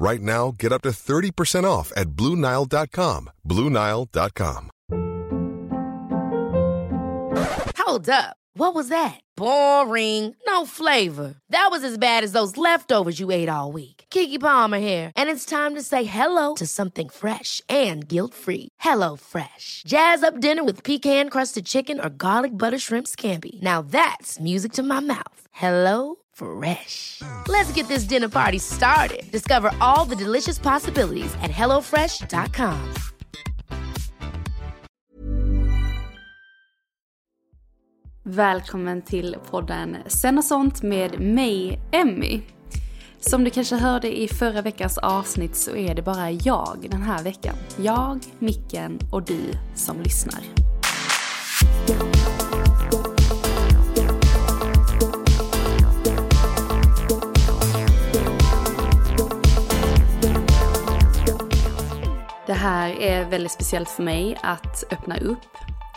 Right now, get up to 30% off at BlueNile.com. BlueNile.com. Hold up. What was that? Boring. No flavor. That was as bad as those leftovers you ate all week. Kiki Palmer here, and it's time to say hello to something fresh and guilt-free. Hello Fresh. Jazz up dinner with pecan-crusted chicken or garlic butter shrimp scampi. Now that's music to my mouth. Hello Fresh. Let's get this dinner party started. Discover all the delicious possibilities at hellofresh.com. Välkommen till podden Sen och sånt med mig, Emmy. Som du kanske hörde i förra veckans avsnitt så är det bara jag den här veckan. Jag, micken och du som lyssnar. Det här är väldigt speciellt för mig att öppna upp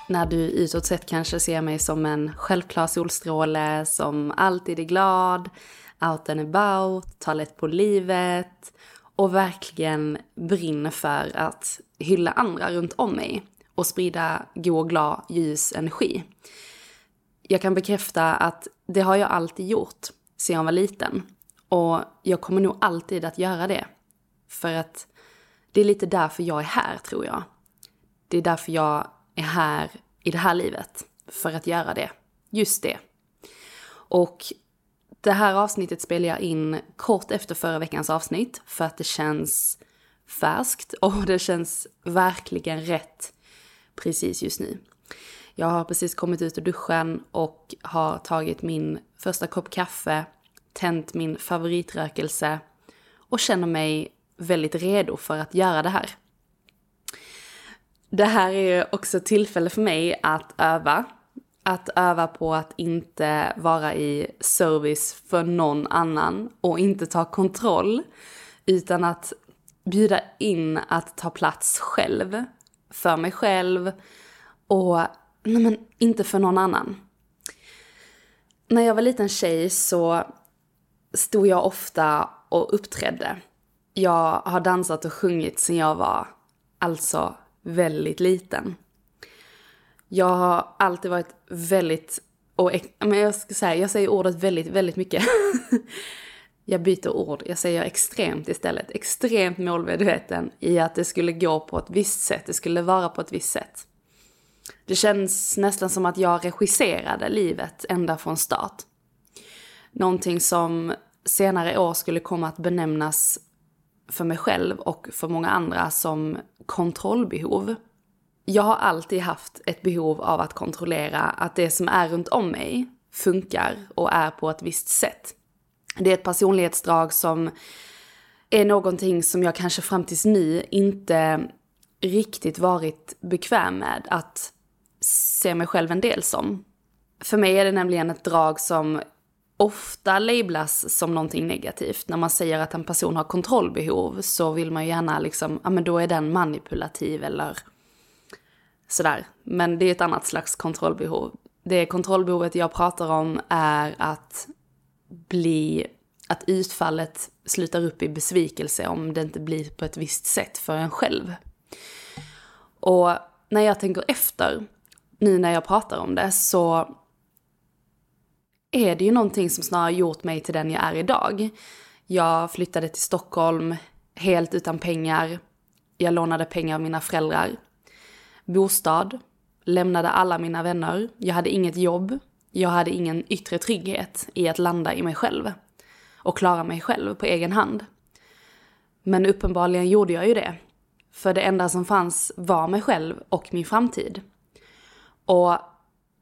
när du utåt sett kanske ser mig som en självklar solstråle som alltid är glad, out and about, tar lätt på livet och verkligen brinner för att hylla andra runt om mig och sprida god, glad, ljus energi. Jag kan bekräfta att det har jag alltid gjort sedan jag var liten och jag kommer nog alltid att göra det. För att det är lite därför jag är här tror jag. Det är därför jag är här i det här livet. För att göra det. Just det. Och det här avsnittet spelar jag in kort efter förra veckans avsnitt. För att det känns färskt och det känns verkligen rätt precis just nu. Jag har precis kommit ut ur duschen och har tagit min första kopp kaffe, tänt min favoritrökelse och känner mig väldigt redo för att göra det här. Det här är också ett tillfälle för mig att öva. Att öva på att inte vara i service för någon annan och inte ta kontroll. Utan att bjuda in att ta plats själv. För mig själv och nej men, inte för någon annan. När jag var liten tjej så stod jag ofta och uppträdde. Jag har dansat och sjungit sedan jag var alltså väldigt liten. Jag har alltid varit väldigt, och men jag ska säga, jag säger ordet väldigt, väldigt mycket. jag byter ord, jag säger extremt istället. Extremt målmedveten i att det skulle gå på ett visst sätt, det skulle vara på ett visst sätt. Det känns nästan som att jag regisserade livet ända från start. Någonting som senare år skulle komma att benämnas för mig själv och för många andra som kontrollbehov. Jag har alltid haft ett behov av att kontrollera att det som är runt om mig funkar och är på ett visst sätt. Det är ett personlighetsdrag som är någonting som jag kanske fram tills nu inte riktigt varit bekväm med att se mig själv en del som. För mig är det nämligen ett drag som ofta lablas som någonting negativt. När man säger att en person har kontrollbehov så vill man ju gärna liksom, ja men då är den manipulativ eller sådär. Men det är ett annat slags kontrollbehov. Det kontrollbehovet jag pratar om är att bli, att utfallet slutar upp i besvikelse om det inte blir på ett visst sätt för en själv. Och när jag tänker efter, nu när jag pratar om det, så är det ju någonting som snarare gjort mig till den jag är idag. Jag flyttade till Stockholm helt utan pengar. jag lånade pengar av mina föräldrar. Bostad, lämnade alla mina vänner, jag hade inget jobb, jag hade ingen yttre trygghet i att landa i mig själv och klara mig själv på egen hand. Men uppenbarligen gjorde jag ju det. För det enda som fanns var mig själv och min framtid. Och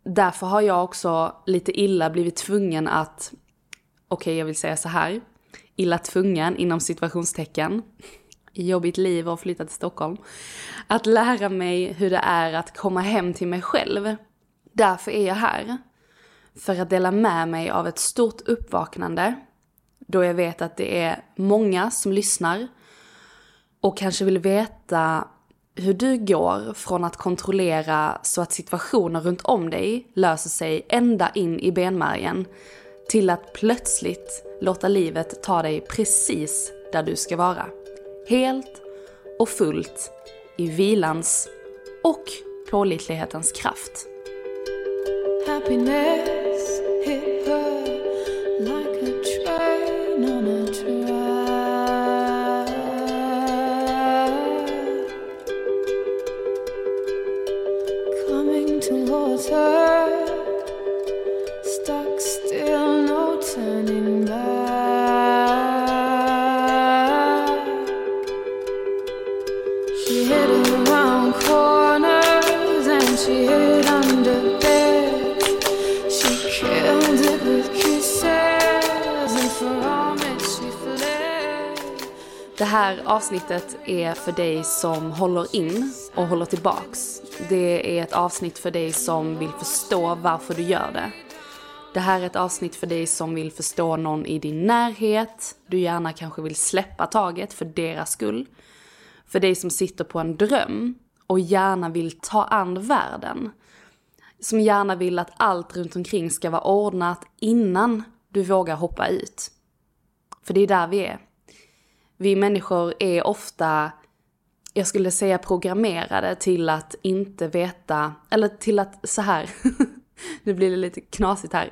därför har jag också lite illa blivit tvungen att, okej okay, jag vill säga så här, illa tvungen inom situationstecken, jobbigt liv och flytta till Stockholm, att lära mig hur det är att komma hem till mig själv. Därför är jag här. För att dela med mig av ett stort uppvaknande, då jag vet att det är många som lyssnar och kanske vill veta hur du går från att kontrollera så att situationer runt om dig löser sig ända in i benmärgen till att plötsligt låta livet ta dig precis där du ska vara. Helt och fullt i vilans och pålitlighetens kraft. Happiness avsnittet är för dig som håller in och håller tillbaks. Det är ett avsnitt för dig som vill förstå varför du gör det. Det här är ett avsnitt för dig som vill förstå någon i din närhet. Du gärna kanske vill släppa taget för deras skull. För dig som sitter på en dröm och gärna vill ta an världen. Som gärna vill att allt runt omkring ska vara ordnat innan du vågar hoppa ut. För det är där vi är. Vi människor är ofta, jag skulle säga programmerade till att inte veta, eller till att så här, nu blir det lite knasigt här.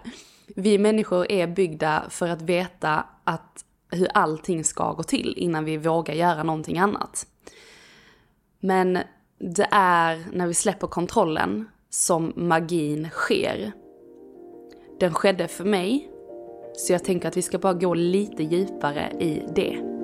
Vi människor är byggda för att veta att hur allting ska gå till innan vi vågar göra någonting annat. Men det är när vi släpper kontrollen som magin sker. Den skedde för mig, så jag tänker att vi ska bara gå lite djupare i det.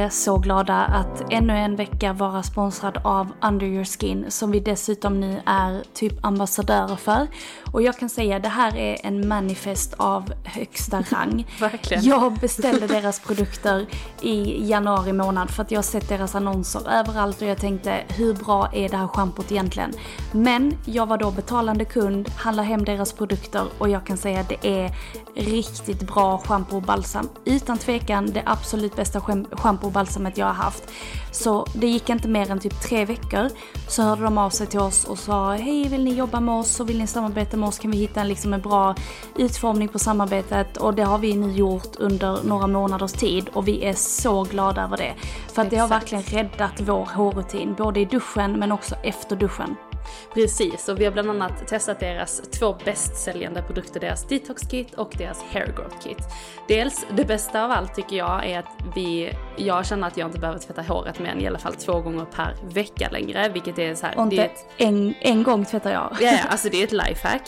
Är så glada att ännu en vecka vara sponsrad av Under Your Skin som vi dessutom nu är typ ambassadörer för. Och jag kan säga det här är en manifest av högsta rang. Verkligen. Jag beställde deras produkter i januari månad för att jag har sett deras annonser överallt och jag tänkte hur bra är det här schampot egentligen? Men jag var då betalande kund, handlade hem deras produkter och jag kan säga att det är riktigt bra schampo och balsam. Utan tvekan det absolut bästa schampo balsamet jag har haft. Så det gick inte mer än typ tre veckor så hörde de av sig till oss och sa hej vill ni jobba med oss och vill ni samarbeta med oss kan vi hitta en, liksom en bra utformning på samarbetet och det har vi nu gjort under några månaders tid och vi är så glada över det. För att det har verkligen räddat vår hårrutin både i duschen men också efter duschen. Precis, och vi har bland annat testat deras två bästsäljande produkter, deras detox kit och deras hair growth kit. Dels, det bästa av allt tycker jag är att vi, jag känner att jag inte behöver tvätta håret mer än i alla fall två gånger per vecka längre, vilket är så här. Och inte ett, en, en gång tvättar jag. Ja, ja, alltså det är ett lifehack.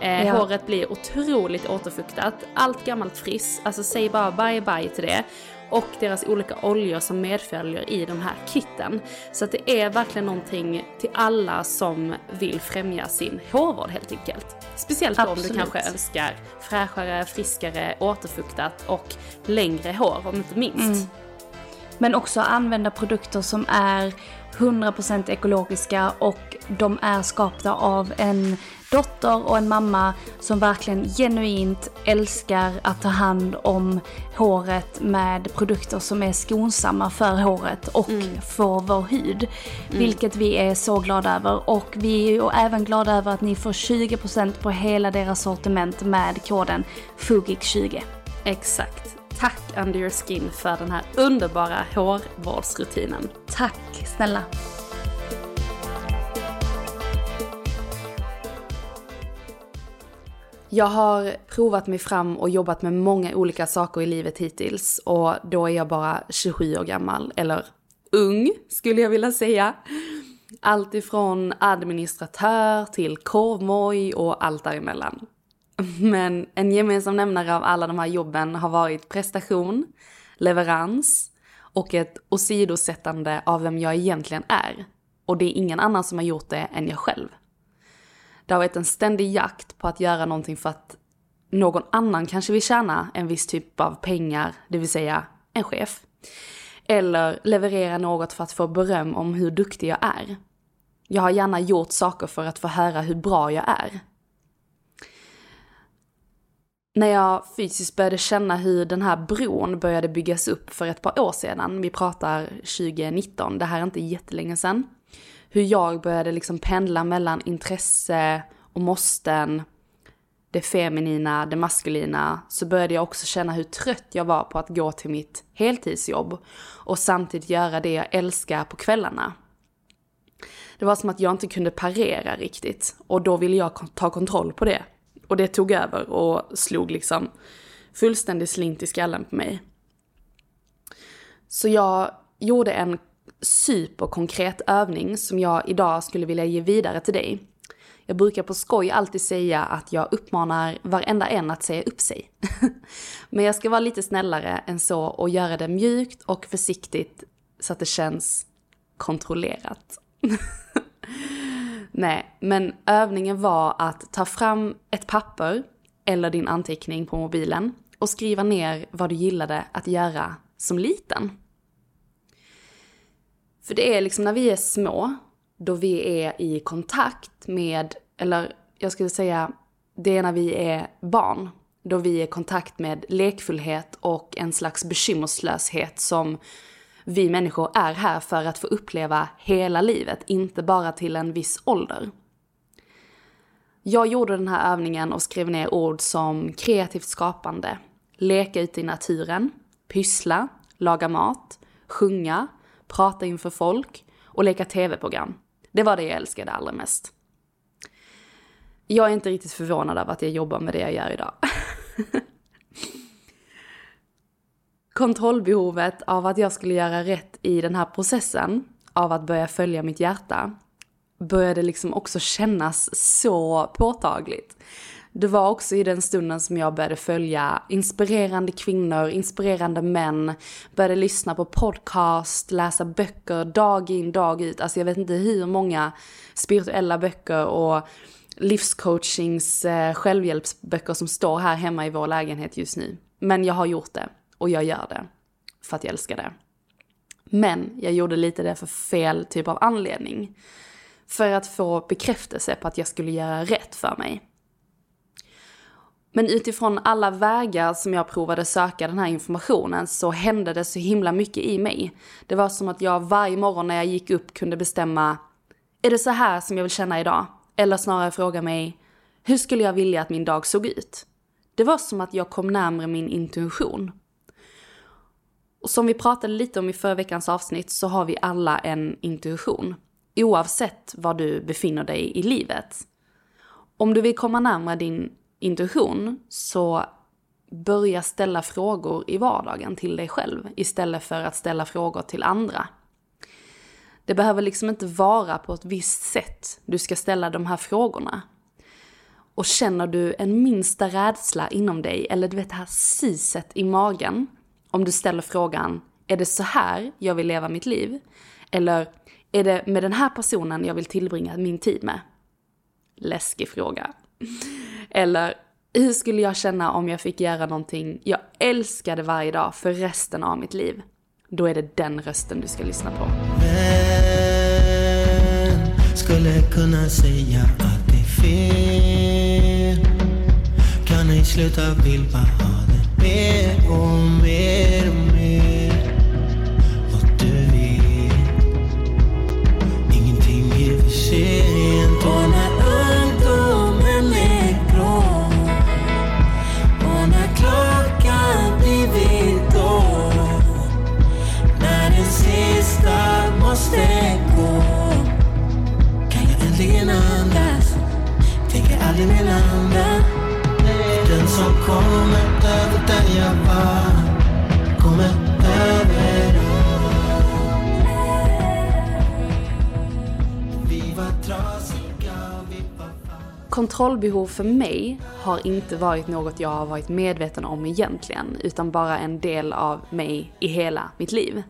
Eh, Ja. Håret blir otroligt återfuktat, allt gammalt friss, alltså säg bara bye bye till det. Och deras olika oljor som medföljer i de här kitten. Så att det är verkligen någonting till alla som vill främja sin hårvård helt enkelt. Speciellt då om du Absolut. kanske önskar fräschare, friskare, återfuktat och längre hår om inte minst. Men också använda produkter som är 100% ekologiska och de är skapta av en dotter och en mamma som verkligen genuint älskar att ta hand om håret med produkter som är skonsamma för håret och för vår hud. Vilket vi är så glada över och vi är ju även glada över att ni får 20% på hela deras sortiment med koden FUGIK20. Exakt. Tack Under Your Skin för den här underbara hårvårdsrutinen. Tack snälla! Jag har provat mig fram och jobbat med många olika saker i livet hittills och då är jag bara 27 år gammal, eller ung skulle jag vilja säga. Allt ifrån administratör till korvmoj och allt däremellan. Men en gemensam nämnare av alla de här jobben har varit prestation, leverans och ett åsidosättande av vem jag egentligen är. Och det är ingen annan som har gjort det än jag själv. Det har varit en ständig jakt på att göra någonting för att någon annan kanske vill tjäna en viss typ av pengar, det vill säga en chef. Eller leverera något för att få beröm om hur duktig jag är. Jag har gärna gjort saker för att få höra hur bra jag är. När jag fysiskt började känna hur den här bron började byggas upp för ett par år sedan, vi pratar 2019, det här är inte jättelänge sedan, hur jag började liksom pendla mellan intresse och måsten, det feminina, det maskulina, så började jag också känna hur trött jag var på att gå till mitt heltidsjobb och samtidigt göra det jag älskar på kvällarna. Det var som att jag inte kunde parera riktigt och då ville jag ta kontroll på det. Och det tog över och slog liksom fullständigt slint i skallen på mig. Så jag gjorde en superkonkret övning som jag idag skulle vilja ge vidare till dig. Jag brukar på skoj alltid säga att jag uppmanar varenda en att säga upp sig. Men jag ska vara lite snällare än så och göra det mjukt och försiktigt så att det känns kontrollerat. Nej, men övningen var att ta fram ett papper eller din anteckning på mobilen och skriva ner vad du gillade att göra som liten. För det är liksom när vi är små, då vi är i kontakt med, eller jag skulle säga, det är när vi är barn, då vi är i kontakt med lekfullhet och en slags bekymmerslöshet som vi människor är här för att få uppleva hela livet, inte bara till en viss ålder. Jag gjorde den här övningen och skrev ner ord som kreativt skapande, leka ute i naturen, pyssla, laga mat, sjunga, prata inför folk och leka tv-program. Det var det jag älskade allra mest. Jag är inte riktigt förvånad över att jag jobbar med det jag gör idag. Kontrollbehovet av att jag skulle göra rätt i den här processen, av att börja följa mitt hjärta, började liksom också kännas så påtagligt. Det var också i den stunden som jag började följa inspirerande kvinnor, inspirerande män, började lyssna på podcast, läsa böcker dag in, dag ut. Alltså jag vet inte hur många spirituella böcker och livscoachings eh, självhjälpsböcker som står här hemma i vår lägenhet just nu. Men jag har gjort det och jag gör det för att jag älskar det. Men jag gjorde lite det för fel typ av anledning. För att få bekräftelse på att jag skulle göra rätt för mig. Men utifrån alla vägar som jag provade söka den här informationen så hände det så himla mycket i mig. Det var som att jag varje morgon när jag gick upp kunde bestämma, är det så här som jag vill känna idag? Eller snarare fråga mig, hur skulle jag vilja att min dag såg ut? Det var som att jag kom närmre min intuition. Och som vi pratade lite om i förra veckans avsnitt så har vi alla en intuition. Oavsett var du befinner dig i livet. Om du vill komma närmare din intuition så börja ställa frågor i vardagen till dig själv istället för att ställa frågor till andra. Det behöver liksom inte vara på ett visst sätt du ska ställa de här frågorna. Och känner du en minsta rädsla inom dig, eller du vet det här siset i magen, om du ställer frågan, är det så här jag vill leva mitt liv? Eller är det med den här personen jag vill tillbringa min tid med? Läskig fråga. Eller hur skulle jag känna om jag fick göra någonting jag älskade varje dag för resten av mitt liv? Då är det den rösten du ska lyssna på. Vem skulle kunna säga att det är fel? Kan ej sluta, vill bara ha det mer och mer. Måste gå kan jag äntligen andas Tänker aldrig mer landa. Den som kommer över den jag var kommer över Vi var trasiga, vi var Kontrollbehov för mig har inte varit något jag har varit medveten om egentligen, utan bara en del av mig i hela mitt liv.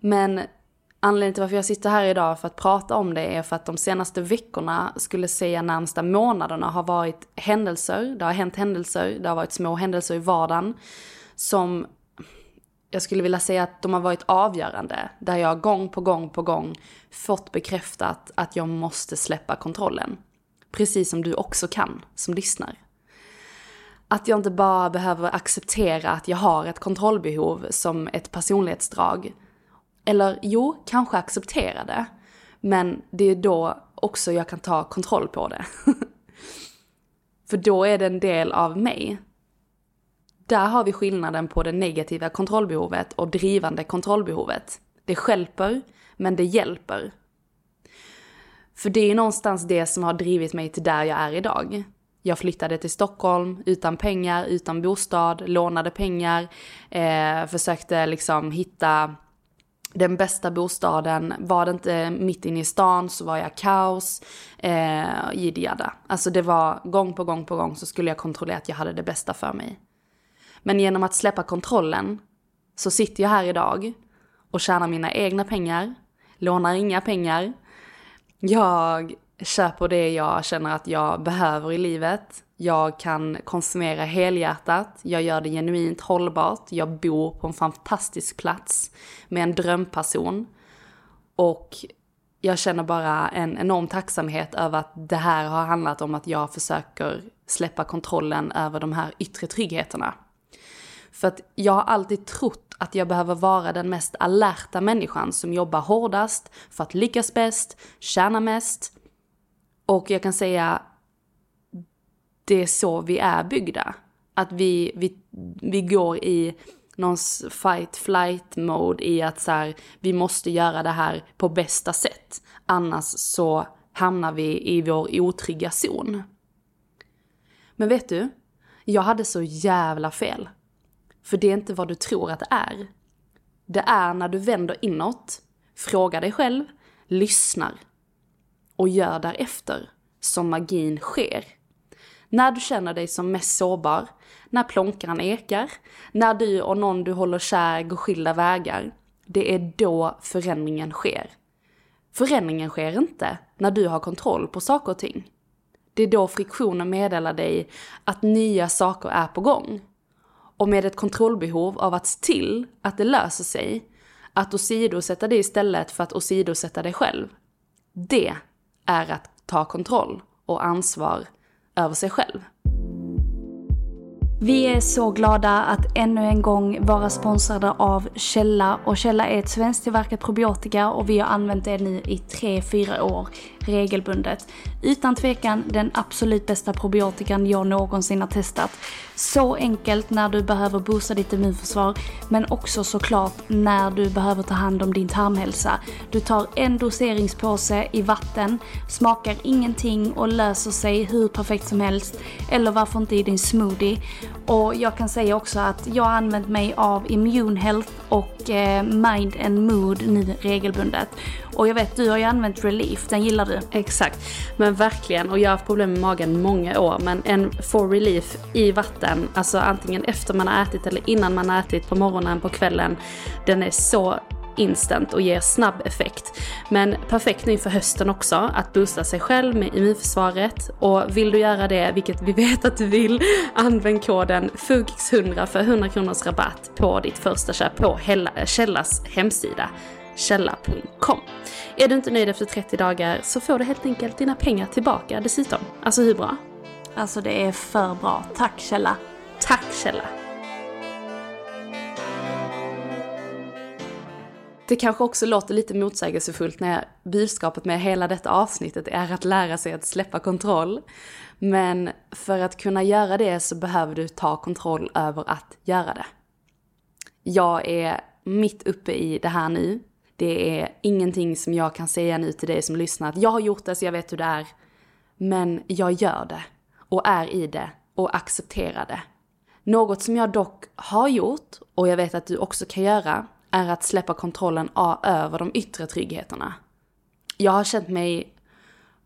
Men anledningen till varför jag sitter här idag för att prata om det är för att de senaste veckorna, skulle säga närmsta månaderna, har varit händelser, det har hänt händelser, det har varit små händelser i vardagen som jag skulle vilja säga att de har varit avgörande. Där jag gång på gång på gång fått bekräftat att jag måste släppa kontrollen. Precis som du också kan, som lyssnar. Att jag inte bara behöver acceptera att jag har ett kontrollbehov som ett personlighetsdrag. Eller jo, kanske acceptera det. Men det är då också jag kan ta kontroll på det. För då är det en del av mig. Där har vi skillnaden på det negativa kontrollbehovet och drivande kontrollbehovet. Det skälper, men det hjälper. För det är någonstans det som har drivit mig till där jag är idag. Jag flyttade till Stockholm utan pengar, utan bostad, lånade pengar, eh, försökte liksom hitta den bästa bostaden. Var det inte mitt inne i stan så var jag kaos, eh, Jiddiada. Alltså det var gång på gång på gång så skulle jag kontrollera att jag hade det bästa för mig. Men genom att släppa kontrollen så sitter jag här idag och tjänar mina egna pengar, lånar inga pengar. Jag köper det jag känner att jag behöver i livet. Jag kan konsumera helhjärtat, jag gör det genuint hållbart, jag bor på en fantastisk plats med en drömperson. Och jag känner bara en enorm tacksamhet över att det här har handlat om att jag försöker släppa kontrollen över de här yttre tryggheterna. För att jag har alltid trott att jag behöver vara den mest alerta människan som jobbar hårdast för att lyckas bäst, tjäna mest. Och jag kan säga, det är så vi är byggda. Att vi, vi, vi går i någon fight flight mode i att så här, vi måste göra det här på bästa sätt. Annars så hamnar vi i vår otrygga zon. Men vet du? Jag hade så jävla fel. För det är inte vad du tror att det är. Det är när du vänder inåt, frågar dig själv, lyssnar och gör därefter som magin sker. När du känner dig som mest sårbar, när plånkan ekar, när du och någon du håller kär går skilda vägar. Det är då förändringen sker. Förändringen sker inte när du har kontroll på saker och ting. Det är då friktionen meddelar dig att nya saker är på gång och med ett kontrollbehov av att se till att det löser sig, att åsidosätta det istället för att åsidosätta dig själv. Det är att ta kontroll och ansvar över sig själv. Vi är så glada att ännu en gång vara sponsrade av Källa. Och Källa är ett svensktillverkat probiotika och vi har använt det nu i 3-4 år regelbundet. Utan tvekan den absolut bästa probiotikan jag någonsin har testat. Så enkelt när du behöver boosta ditt immunförsvar men också såklart när du behöver ta hand om din tarmhälsa. Du tar en doseringspåse i vatten, smakar ingenting och löser sig hur perfekt som helst. Eller varför inte i din smoothie. Och jag kan säga också att jag har använt mig av Immune Health och eh, Mind and Mood nu regelbundet. Och jag vet, du har ju använt Relief, den gillar du. Exakt, men verkligen. Och jag har haft problem med magen många år. Men en for relief i vatten, alltså antingen efter man har ätit eller innan man har ätit på morgonen, på kvällen. Den är så instant och ger snabb effekt. Men perfekt nu inför hösten också, att boosta sig själv med immunförsvaret. Och vill du göra det, vilket vi vet att du vill, använd koden FUGX100 för 100 kronors rabatt på ditt första köp på Källas hemsida källa.com. Är du inte nöjd efter 30 dagar så får du helt enkelt dina pengar tillbaka dessutom. Alltså hur bra? Alltså det är för bra. Tack Källa. Tack Källa! Det kanske också låter lite motsägelsefullt när budskapet med hela detta avsnittet är att lära sig att släppa kontroll. Men för att kunna göra det så behöver du ta kontroll över att göra det. Jag är mitt uppe i det här nu. Det är ingenting som jag kan säga nu till dig som lyssnar att jag har gjort det så jag vet hur det är. Men jag gör det och är i det och accepterar det. Något som jag dock har gjort, och jag vet att du också kan göra, är att släppa kontrollen över de yttre tryggheterna. Jag har känt mig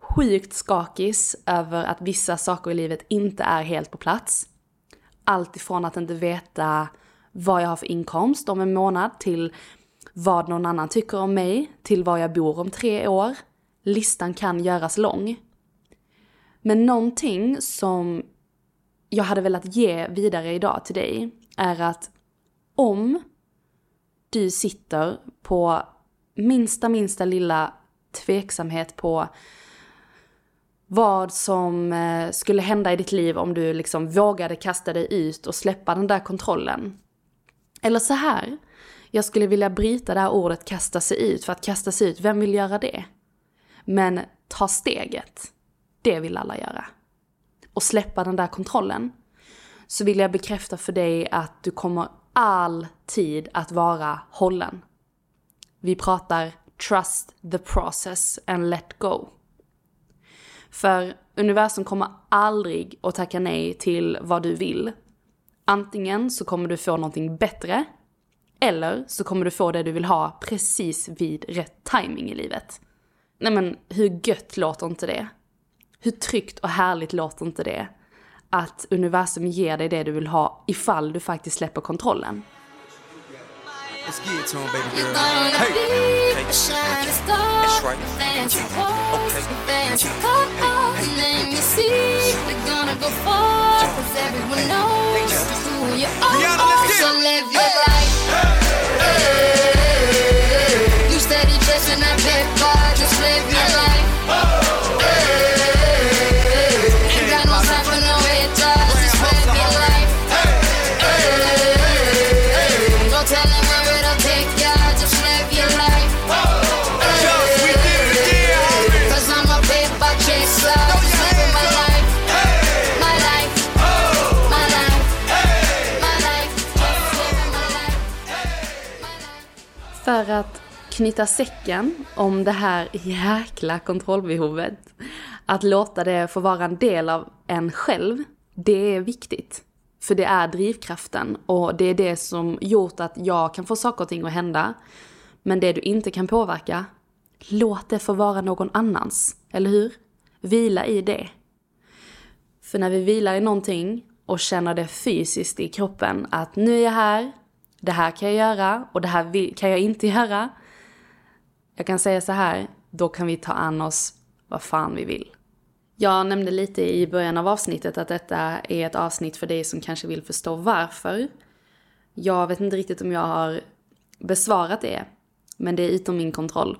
sjukt skakis över att vissa saker i livet inte är helt på plats. Allt ifrån att inte veta vad jag har för inkomst om en månad till vad någon annan tycker om mig, till var jag bor om tre år. Listan kan göras lång. Men någonting som jag hade velat ge vidare idag till dig är att om du sitter på minsta, minsta lilla tveksamhet på vad som eh, skulle hända i ditt liv om du liksom vågade kasta dig ut och släppa den där kontrollen. Eller så här, jag skulle vilja bryta det här ordet kasta sig ut, för att kasta sig ut, vem vill göra det? Men ta steget, det vill alla göra. Och släppa den där kontrollen. Så vill jag bekräfta för dig att du kommer alltid att vara hållen. Vi pratar trust the process and let go. För universum kommer aldrig att tacka nej till vad du vill. Antingen så kommer du få någonting bättre, eller så kommer du få det du vill ha precis vid rätt timing i livet. Nej men hur gött låter inte det? Hur tryggt och härligt låter inte det? Att universum ger dig det du vill ha ifall du faktiskt släpper kontrollen. Hey, att knyta säcken om det här jäkla kontrollbehovet, att låta det få vara en del av en själv, det är viktigt. För det är drivkraften och det är det som gjort att jag kan få saker och ting att hända. Men det du inte kan påverka, låt det få vara någon annans. Eller hur? Vila i det. För när vi vilar i någonting och känner det fysiskt i kroppen att nu är jag här, det här kan jag göra och det här kan jag inte göra. Jag kan säga så här, då kan vi ta an oss vad fan vi vill. Jag nämnde lite i början av avsnittet att detta är ett avsnitt för dig som kanske vill förstå varför. Jag vet inte riktigt om jag har besvarat det, men det är utom min kontroll.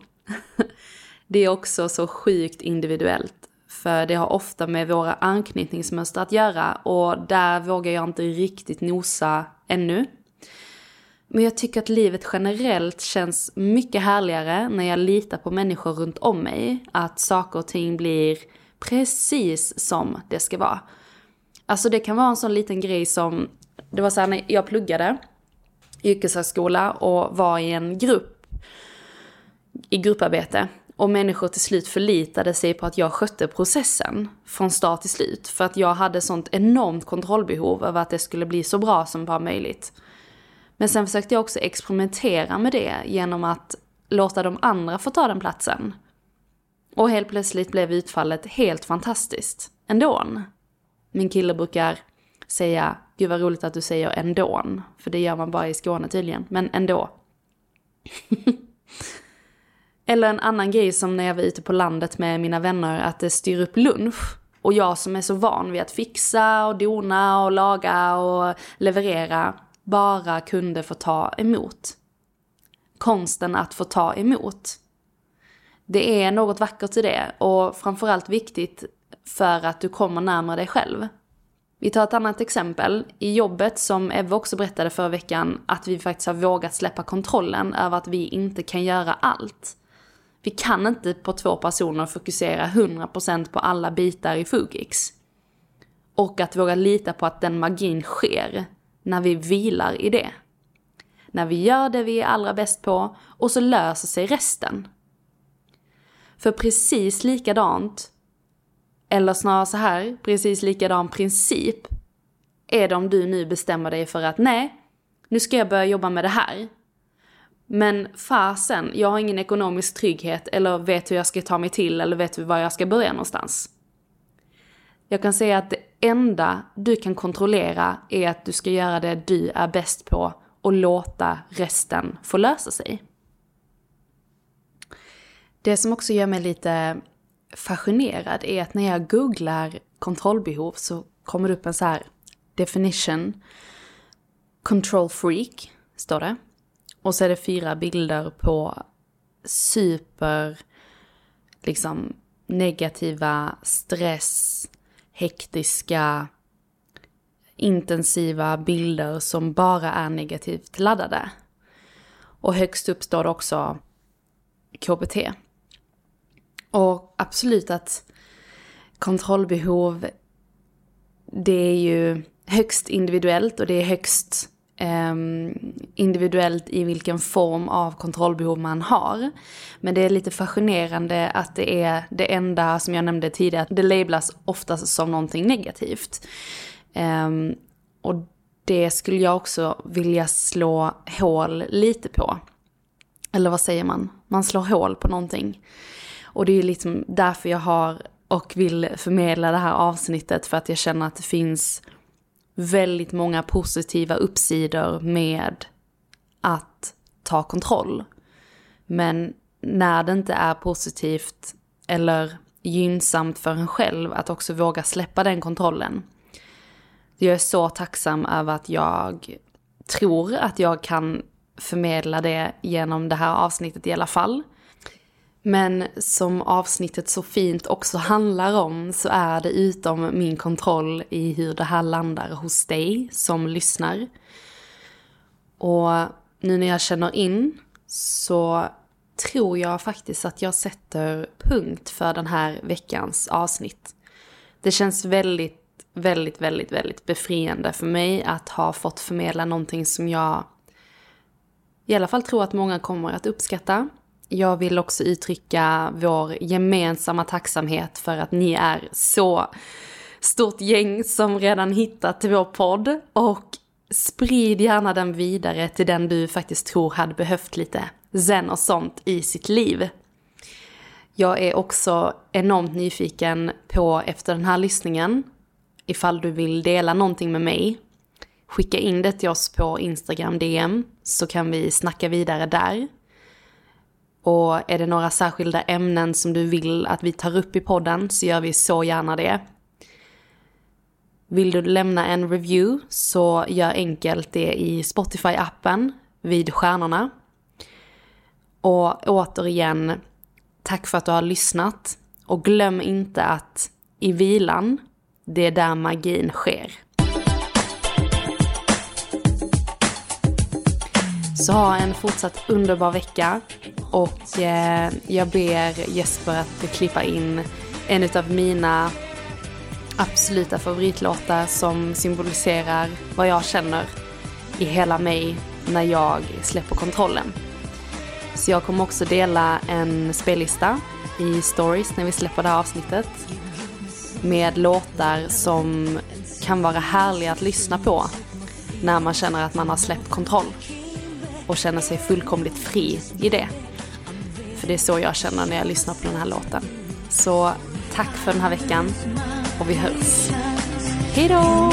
det är också så sjukt individuellt, för det har ofta med våra anknytningsmönster att göra och där vågar jag inte riktigt nosa ännu. Men jag tycker att livet generellt känns mycket härligare när jag litar på människor runt om mig. Att saker och ting blir precis som det ska vara. Alltså det kan vara en sån liten grej som, det var så här när jag pluggade yrkeshögskola och var i en grupp, i grupparbete. Och människor till slut förlitade sig på att jag skötte processen från start till slut. För att jag hade sånt enormt kontrollbehov över att det skulle bli så bra som bara möjligt. Men sen försökte jag också experimentera med det genom att låta de andra få ta den platsen. Och helt plötsligt blev utfallet helt fantastiskt. Ändå. Min kille brukar säga, gud vad roligt att du säger ändå. För det gör man bara i Skåne tydligen, men ändå. Eller en annan grej som när jag var ute på landet med mina vänner, att det styr upp lunch. Och jag som är så van vid att fixa och dona och laga och leverera, bara kunde få ta emot. Konsten att få ta emot. Det är något vackert i det och framförallt viktigt för att du kommer närmare dig själv. Vi tar ett annat exempel. I jobbet som Eva också berättade förra veckan att vi faktiskt har vågat släppa kontrollen över att vi inte kan göra allt. Vi kan inte på två personer fokusera 100% på alla bitar i Fugix. Och att våga lita på att den magin sker när vi vilar i det. När vi gör det vi är allra bäst på och så löser sig resten. För precis likadant, eller snarare så här, precis likadan princip är det om du nu bestämmer dig för att nej, nu ska jag börja jobba med det här. Men fasen, jag har ingen ekonomisk trygghet eller vet hur jag ska ta mig till eller vet var jag ska börja någonstans. Jag kan säga att det enda du kan kontrollera är att du ska göra det du är bäst på och låta resten få lösa sig. Det som också gör mig lite fascinerad är att när jag googlar kontrollbehov så kommer det upp en så här definition. Control freak, står det. Och så är det fyra bilder på super, liksom negativa, stress, hektiska, intensiva bilder som bara är negativt laddade. Och högst upp står det också KBT. Och absolut att kontrollbehov, det är ju högst individuellt och det är högst Ehm, individuellt i vilken form av kontrollbehov man har. Men det är lite fascinerande att det är det enda som jag nämnde tidigare, det lablas oftast som någonting negativt. Ehm, och det skulle jag också vilja slå hål lite på. Eller vad säger man? Man slår hål på någonting. Och det är ju liksom därför jag har och vill förmedla det här avsnittet för att jag känner att det finns väldigt många positiva uppsidor med att ta kontroll. Men när det inte är positivt eller gynnsamt för en själv att också våga släppa den kontrollen. Jag är så tacksam över att jag tror att jag kan förmedla det genom det här avsnittet i alla fall. Men som avsnittet så fint också handlar om så är det utom min kontroll i hur det här landar hos dig som lyssnar. Och nu när jag känner in så tror jag faktiskt att jag sätter punkt för den här veckans avsnitt. Det känns väldigt, väldigt, väldigt, väldigt befriande för mig att ha fått förmedla någonting som jag i alla fall tror att många kommer att uppskatta. Jag vill också uttrycka vår gemensamma tacksamhet för att ni är så stort gäng som redan hittat till vår podd. Och sprid gärna den vidare till den du faktiskt tror hade behövt lite zen och sånt i sitt liv. Jag är också enormt nyfiken på efter den här lyssningen, ifall du vill dela någonting med mig, skicka in det till oss på Instagram DM så kan vi snacka vidare där. Och är det några särskilda ämnen som du vill att vi tar upp i podden så gör vi så gärna det. Vill du lämna en review så gör enkelt det i Spotify-appen vid stjärnorna. Och återigen, tack för att du har lyssnat. Och glöm inte att i vilan, det är där magin sker. Så ha en fortsatt underbar vecka. Och eh, jag ber Jesper att klippa in en av mina absoluta favoritlåtar som symboliserar vad jag känner i hela mig när jag släpper kontrollen. Så jag kommer också dela en spellista i stories när vi släpper det här avsnittet. Med låtar som kan vara härliga att lyssna på när man känner att man har släppt kontroll och känner sig fullkomligt fri i det. För det är så jag känner när jag lyssnar på den här låten. Så tack för den här veckan och vi hörs. Hejdå!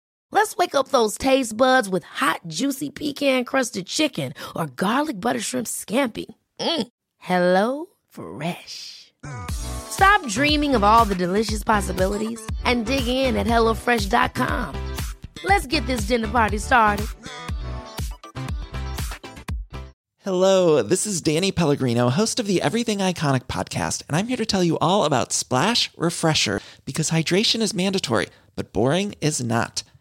Let's wake up those taste buds with hot, juicy pecan-crusted chicken or garlic butter shrimp scampi. Mm. Hello Fresh. Stop dreaming of all the delicious possibilities and dig in at HelloFresh.com. Let's get this dinner party started. Hello, this is Danny Pellegrino, host of the Everything Iconic podcast, and I'm here to tell you all about Splash Refresher because hydration is mandatory, but boring is not.